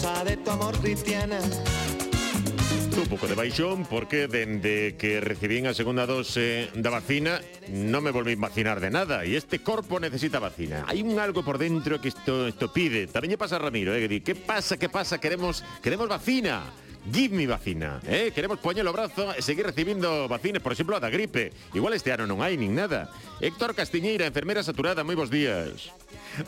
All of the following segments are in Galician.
causa de tu amor cristiana. Un pouco de baixón porque dende que recibín a segunda dose da vacina non me volví vacinar de nada e este corpo necesita vacina. Hai un algo por dentro que isto, isto pide. Tamén lle pasa a Ramiro, eh, que di, que pasa, que pasa, queremos, queremos vacina. Give me vacina, eh? Queremos poñer o brazo e seguir recibindo vacinas, por exemplo, a da gripe. Igual este ano non hai nin nada. Héctor Castiñeira, enfermera saturada, moi bons días.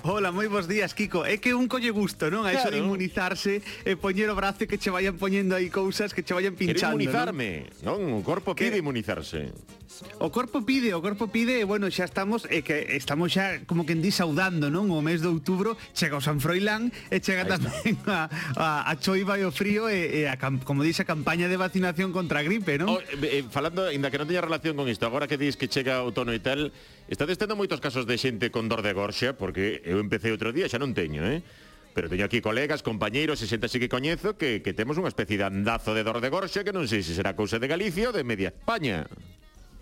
Hola, moi bons días, Kiko. É que un colle gusto, non? A iso claro. de inmunizarse e poñer o brazo que che vayan poñendo aí cousas que che vayan pinchando. Quero inmunizarme, non? non? O corpo pide que... inmunizarse. O corpo pide, o corpo pide, e bueno, xa estamos e que estamos xa como que endí saudando, non? O mes de outubro chega o San Froilán e chega tamén a, a, a choiva e o frío e, e a, como dice a campaña de vacinación contra a gripe, non? Oh, eh, eh, falando, inda que non teña relación con isto, agora que dis que chega outono e tal, Estades tendo moitos casos de xente con dor de gorxa, porque eu empecé outro día, xa non teño, eh? Pero teño aquí colegas, compañeiros e xente así que coñezo que, que temos unha especie de andazo de dor de gorxa que non sei se será cousa de Galicia ou de media España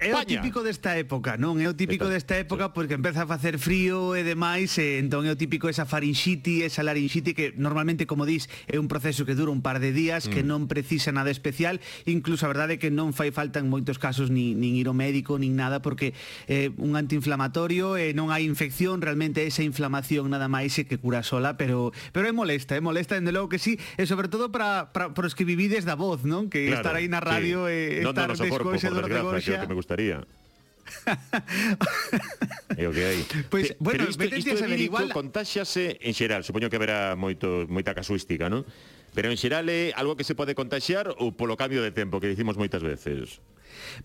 é o típico desta época, non? É o típico desta época porque empeza a facer frío e demais, e entón é o típico esa farinxiti, esa larinxiti que normalmente, como dis, é un proceso que dura un par de días, mm. que non precisa nada especial, incluso a verdade é que non fai falta en moitos casos nin, nin ir ao médico, nin nada, porque é eh, un antiinflamatorio e eh, non hai infección, realmente esa inflamación nada máis é que cura sola, pero pero é molesta, é molesta, dende logo que sí, e sobre todo para para os que vivides da voz, non? Que claro, estar aí na radio sí. e estar descoxe, dor de goxa gustaría. é o que hai. Pois, pues, bueno, Pero isto, isto é lírico, igual... contáxase en xeral, supoño que haberá moito, moita casuística, non? Pero en xeral é ¿eh, algo que se pode contaxiar ou polo cambio de tempo que dicimos moitas veces.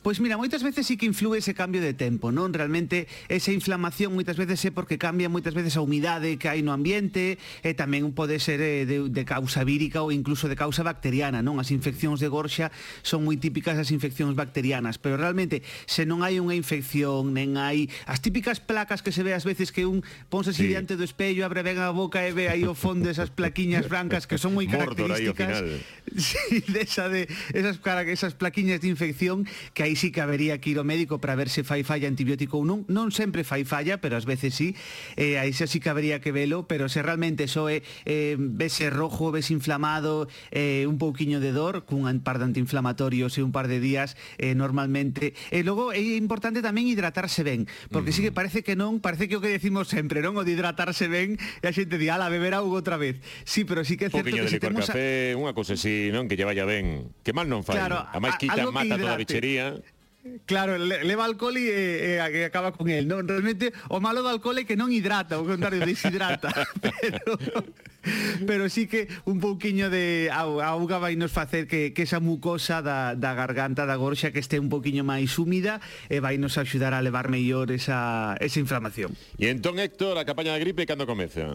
Pois mira, moitas veces sí que influe ese cambio de tempo, non? Realmente esa inflamación moitas veces é porque cambia moitas veces a humidade que hai no ambiente e tamén pode ser eh, de, de causa vírica ou incluso de causa bacteriana, non? As infeccións de gorxa son moi típicas as infeccións bacterianas, pero realmente se non hai unha infección, nen hai as típicas placas que se ve ás veces que un ponse así sí. diante do espello, abre ben a boca e ve aí o fondo esas plaquiñas brancas que son moi características. Mordor aí ao final. Sí, desa de esas cara esas plaquiñas de infección que aí sí que habería que ir ao médico para ver se fai falla antibiótico ou non. Non sempre fai falla, pero ás veces sí. Eh, aí xa sí que habería que velo, pero se realmente só é eh, vese rojo, vese inflamado, eh, un pouquiño de dor, cun par de antiinflamatorios e un par de días eh, normalmente. E logo é importante tamén hidratarse ben, porque uh -huh. sí que parece que non, parece que o que decimos sempre, non? O de hidratarse ben, e a xente di, ala, beber auga outra vez. Sí, pero sí que é certo que se si temos... Un café, a... unha cousa así, non? Que lle vaya ben. Que mal non fai. Claro, a máis quita, mata que toda a bichería sería Claro, leva alcohol e, e, eh, e eh, acaba con el. Non, realmente o malo do alcohol é que non hidrata, o contrario deshidrata, pero pero sí que un pouquiño de auga vai nos facer que, que esa mucosa da, da garganta da gorxa que este un pouquiño máis húmida e vai nos axudar a levar mellor esa, esa inflamación. E entón, Héctor, a campaña da gripe cando comeza?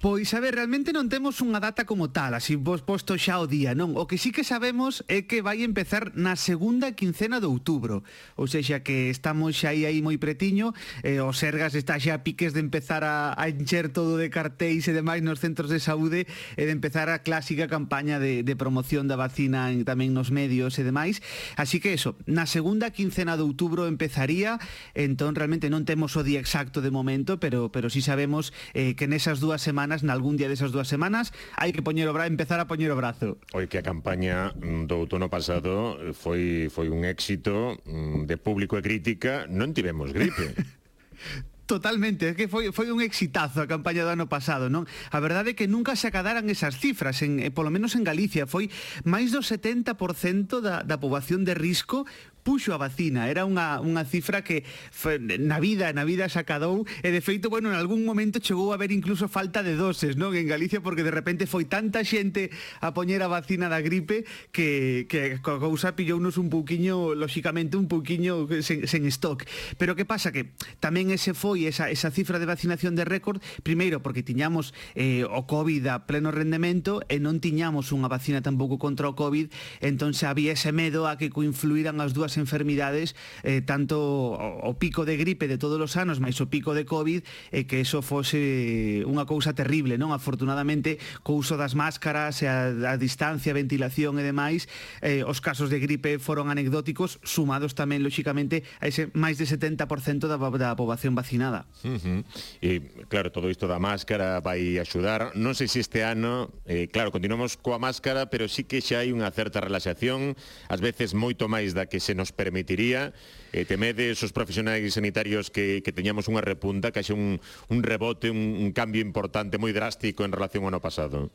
Pois a ver, realmente non temos unha data como tal, así vos posto xa o día, non? O que sí que sabemos é que vai empezar na segunda quincena de outubro, ou seja que estamos xa aí, aí moi pretiño, eh, o Sergas está xa a piques de empezar a, a encher todo de cartéis e demais nos centros de saúde e de empezar a clásica campaña de, de promoción da vacina en, tamén nos medios e demais, así que eso, na segunda quincena de outubro empezaría, entón realmente non temos o día exacto de momento, pero pero si sí sabemos eh, que nesas dúas semanas semanas, nalgún día desas dúas semanas, hai que poñer o bra, empezar a poñer o brazo. Oi que a campaña mm, do outono pasado foi foi un éxito mm, de público e crítica, non tivemos gripe. Totalmente, é que foi, foi un exitazo a campaña do ano pasado, non? A verdade é que nunca se acadaran esas cifras, en, eh, polo menos en Galicia, foi máis do 70% da, da poboación de risco puxo a vacina. Era unha, unha cifra que fe, na vida, na vida sacadou e de feito, bueno, en algún momento chegou a haber incluso falta de doses, non? En Galicia porque de repente foi tanta xente a poñer a vacina da gripe que, que a cousa pillounos un pouquiño, lóxicamente un pouquiño sen, sen stock. Pero que pasa? Que tamén ese foi esa, esa cifra de vacinación de récord, primeiro porque tiñamos eh, o COVID a pleno rendemento e non tiñamos unha vacina tampouco contra o COVID, entón se había ese medo a que coinfluíran as dúas enfermidades, eh, tanto o, o pico de gripe de todos os anos, máis o pico de COVID, eh, que eso fose eh, unha cousa terrible, non? Afortunadamente, co uso das máscaras, a, a distancia, a ventilación e demais, eh, os casos de gripe foron anecdóticos, sumados tamén, lóxicamente, a ese máis de 70% da, da poboación vacinada. Uh -huh. E, claro, todo isto da máscara vai axudar. Non sei se este ano, eh, claro, continuamos coa máscara, pero sí que xa hai unha certa relaxación, ás veces moito máis da que se nos nos permitiría eh, temedes os profesionais sanitarios que, que teñamos unha repunta, que haxe un, un rebote, un, un cambio importante moi drástico en relación ao ano pasado?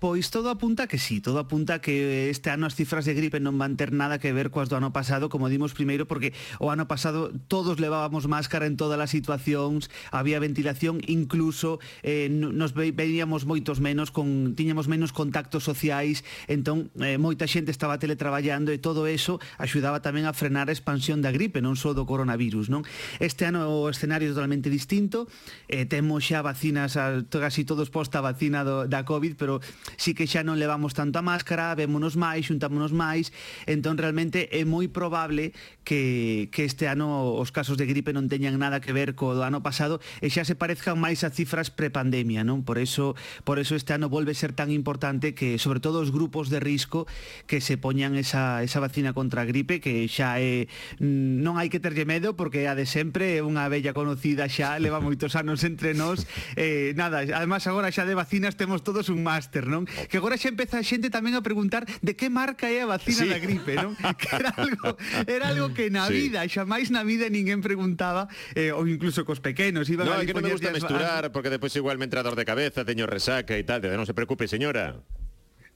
Pois todo apunta que sí, todo apunta que este ano as cifras de gripe non van ter nada que ver coas do ano pasado, como dimos primeiro, porque o ano pasado todos levábamos máscara en todas as situacións, había ventilación, incluso eh, nos veíamos moitos menos, con, tiñamos menos contactos sociais, entón eh, moita xente estaba teletraballando e todo eso axudaba tamén a frenar a expansión da gripe, non só do coronavirus. Non? Este ano o escenario é totalmente distinto, eh, temos xa vacinas, a, casi todos posta vacina do, da COVID, pero sí que xa non levamos tanto a máscara, vémonos máis, xuntámonos máis, entón realmente é moi probable que, que este ano os casos de gripe non teñan nada que ver co do ano pasado e xa se parezcan máis a cifras prepandemia, non? Por eso, por eso este ano volve ser tan importante que sobre todo os grupos de risco que se poñan esa, esa vacina contra a gripe que xa é mm, non hai que terlle medo porque a de sempre é unha bella conocida xa, leva moitos anos entre nós. Eh, nada, además agora xa de vacinas temos todos un máster, non? non? Que agora xa empeza a xente tamén a preguntar de que marca é a vacina sí. da gripe, non? Que era algo, era algo que na sí. vida, xa máis na vida ninguén preguntaba, eh, ou incluso cos pequenos, iba no, a que non me gusta mesturar, porque depois igual me entra dor de cabeza, teño resaca e tal, de, non se preocupe, señora.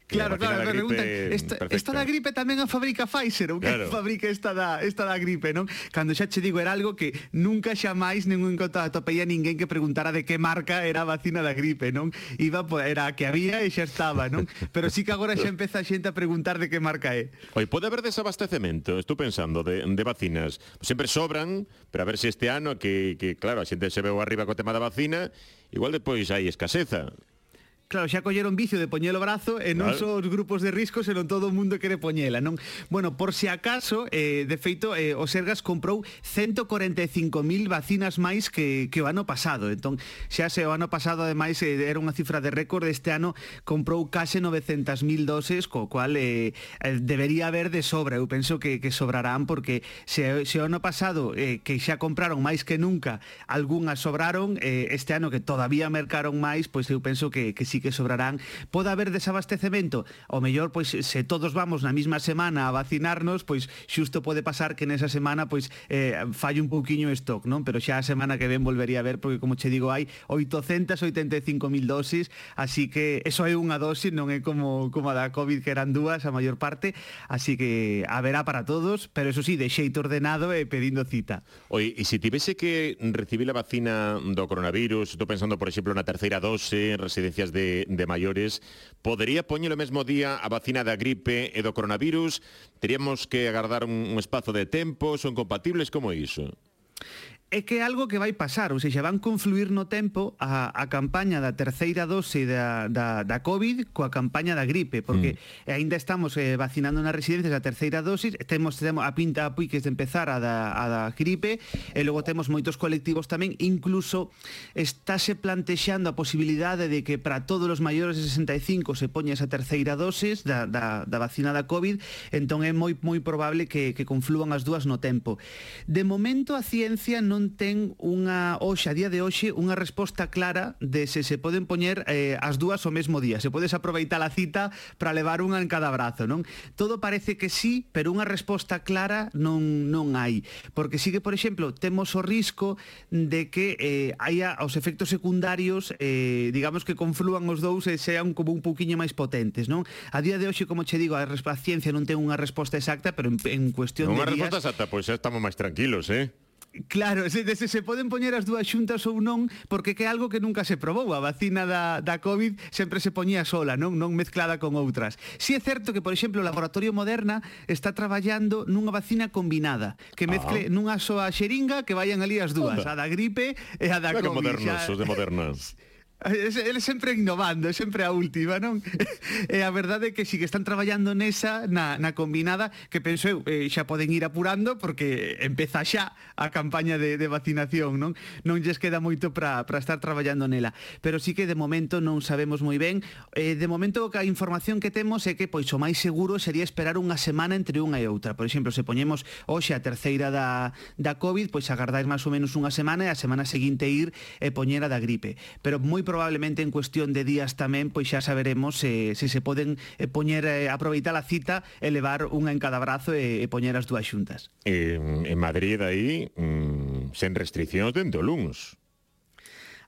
Claro, claro, me preguntan, esta, esta da gripe tamén a fabrica Pfizer, ou que claro. fabrica esta da, esta da gripe, non? Cando xa che digo, era algo que nunca xa máis ningún contacto peía ninguén que preguntara de que marca era a vacina da gripe, non? Iba, era a que había e xa estaba, non? Pero sí que agora xa empeza a xente a preguntar de que marca é. Oi, pode haber desabastecemento, estou pensando, de, de vacinas. Sempre sobran, pero a ver se este ano, que, que claro, a xente se veu arriba co tema da vacina, igual depois hai escaseza. Claro, xa colleron vicio de poñelo brazo e non claro. só os grupos de risco, senón todo o mundo quere poñela, non? Bueno, por se si acaso, eh, de feito, eh, o Sergas comprou 145.000 vacinas máis que, que o ano pasado. Entón, xa se o ano pasado, ademais, eh, era unha cifra de récord, este ano comprou case 900.000 doses, co cual eh, debería haber de sobra. Eu penso que, que sobrarán, porque se, se o ano pasado, eh, que xa compraron máis que nunca, algunhas sobraron, eh, este ano que todavía mercaron máis, pois eu penso que, que sí que sobrarán, pode haber desabastecemento. O mellor, pois, se todos vamos na mesma semana a vacinarnos, pois xusto pode pasar que nesa semana pois eh, falle un pouquiño stock, non? Pero xa a semana que ven volvería a ver, porque como che digo, hai 885.000 dosis, así que eso é unha dosis, non é como, como a da COVID que eran dúas a maior parte, así que haberá para todos, pero eso sí, de xeito ordenado e pedindo cita. Oi, e se tivese que recibir a vacina do coronavirus, estou pensando, por exemplo, na terceira dose, en residencias de de, de maiores podería poñer o mesmo día a vacina da gripe e do coronavirus? Teríamos que agardar un, un espazo de tempo? Son compatibles como iso? é que é algo que vai pasar, ou seja, van confluir no tempo a, a campaña da terceira dose da, da, da COVID coa campaña da gripe, porque mm. aínda estamos eh, vacinando nas residencias a terceira dosis, temos, temos a pinta a puiques de empezar a da, a da gripe, e logo temos moitos colectivos tamén, incluso estáse plantexando a posibilidade de que para todos os maiores de 65 se poña esa terceira dosis da, da, da vacina da COVID, entón é moi moi probable que, que confluan as dúas no tempo. De momento a ciencia non non ten unha hoxe, a día de hoxe, unha resposta clara de se se poden poñer eh, as dúas o mesmo día. Se podes aproveitar a cita para levar unha en cada brazo, non? Todo parece que sí, pero unha resposta clara non non hai, porque sigue, por exemplo, temos o risco de que eh, haya os efectos secundarios, eh, digamos que conflúan os dous e sean como un pouquiño máis potentes, non? A día de hoxe, como che digo, a, a ciencia non ten unha resposta exacta, pero en, en cuestión non de días... Non unha resposta exacta, pois xa estamos máis tranquilos, eh? Claro, se, se, se poden poñer as dúas xuntas ou non, porque que é algo que nunca se probou. A vacina da, da COVID sempre se poñía sola, non non mezclada con outras. Si é certo que, por exemplo, o Laboratorio Moderna está traballando nunha vacina combinada, que mezcle ah. nunha soa xeringa que vayan ali as dúas, Onda. a da gripe e a da COVID. Modernos, xa... de modernas. Ele sempre innovando, sempre a última, non? E eh, a verdade é que si que están traballando nesa, na, na combinada, que penso eu, eh, xa poden ir apurando, porque empeza xa a campaña de, de vacinación, non? Non lles queda moito para estar traballando nela. Pero sí que de momento non sabemos moi ben. Eh, de momento, a información que temos é que, pois, o máis seguro sería esperar unha semana entre unha e outra. Por exemplo, se poñemos hoxe a terceira da, da COVID, pois agardar máis ou menos unha semana e a semana seguinte ir e poñer a da gripe. Pero moi probablemente en cuestión de días tamén, pois xa saberemos eh, se se poden eh, poñer eh, aproveitar a cita e levar unha en cada brazo e, e poñer as dúas xuntas. Eh, en Madrid aí, mm, sen restriccións dentro luns.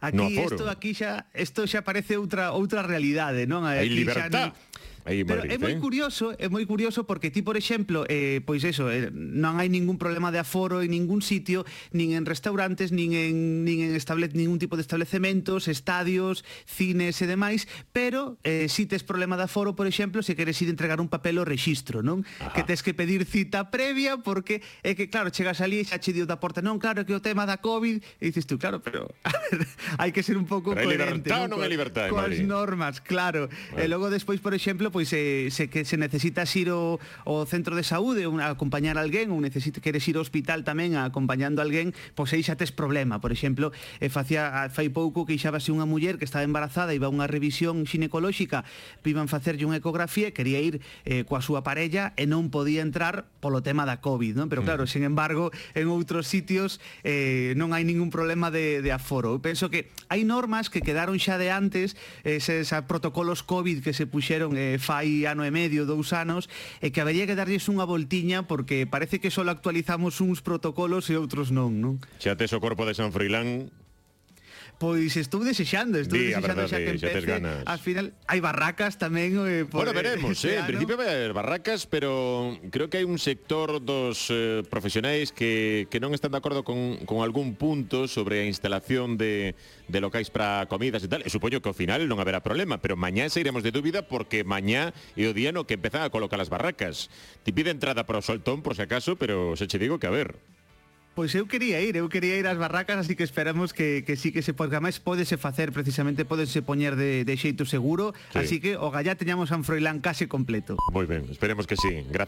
Aquí no isto aquí xa isto xa parece outra outra realidade, non? Aquí Hai libertad. Xa, non Aí Pero Madrid, é moi eh? curioso, é moi curioso porque ti, por exemplo, eh, pois eso, eh, non hai ningún problema de aforo en ningún sitio, nin en restaurantes, nin en, nin en estable, ningún tipo de establecementos, estadios, cines e demais, pero eh, si tes problema de aforo, por exemplo, se queres ir entregar un papel ao rexistro, non? Ajá. Que tes que pedir cita previa porque é que, claro, chegas ali e xa che dio da porta, non, claro, que o tema da COVID, e dices tú, claro, pero hai que ser un pouco pero coherente. Libertad non, non é libertad, Coas normas, claro. Bueno. E logo despois, por exemplo, exemplo, pois se, eh, se, que se necesitas ir ao, ao centro de saúde a acompañar alguén ou necesitas queres ir ao hospital tamén a acompañando alguén, pois aí xa tes problema. Por exemplo, eh, facía, fai pouco que queixábase unha muller que estaba embarazada e iba a unha revisión xinecolóxica iban facerlle unha ecografía e quería ir eh, coa súa parella e non podía entrar polo tema da COVID, non? Pero mm. claro, mm. sen embargo, en outros sitios eh, non hai ningún problema de, de aforo. Eu penso que hai normas que quedaron xa de antes, eh, eses protocolos COVID que se puxeron eh, fai ano e medio, dous anos, e que habería que darlles unha voltiña porque parece que só actualizamos uns protocolos e outros non, non? Xa tes o corpo de San Froilán pois estou desexando, estou Dí, desexando verdade, xa que empece. Xa ganas. Al final hai barracas tamén eh, por Bueno, veremos, eh, en principio vai haber barracas, pero creo que hai un sector dos eh, profesionais que, que non están de acordo con, con algún punto sobre a instalación de, de locais para comidas e tal. E supoño que ao final non haberá problema, pero mañá sairemos de dúbida porque mañá é o día no que empezan a colocar as barracas. Ti pide entrada para o soltón, por si acaso, pero se che digo que a ver. Pois eu quería ir, eu quería ir ás barracas, así que esperamos que, que sí que se podga máis. Pódese facer precisamente, pódese poñer de, de xeito seguro, sí. así que o gallá teñamos a Froilán case completo. Moi ben, esperemos que sí. Grazas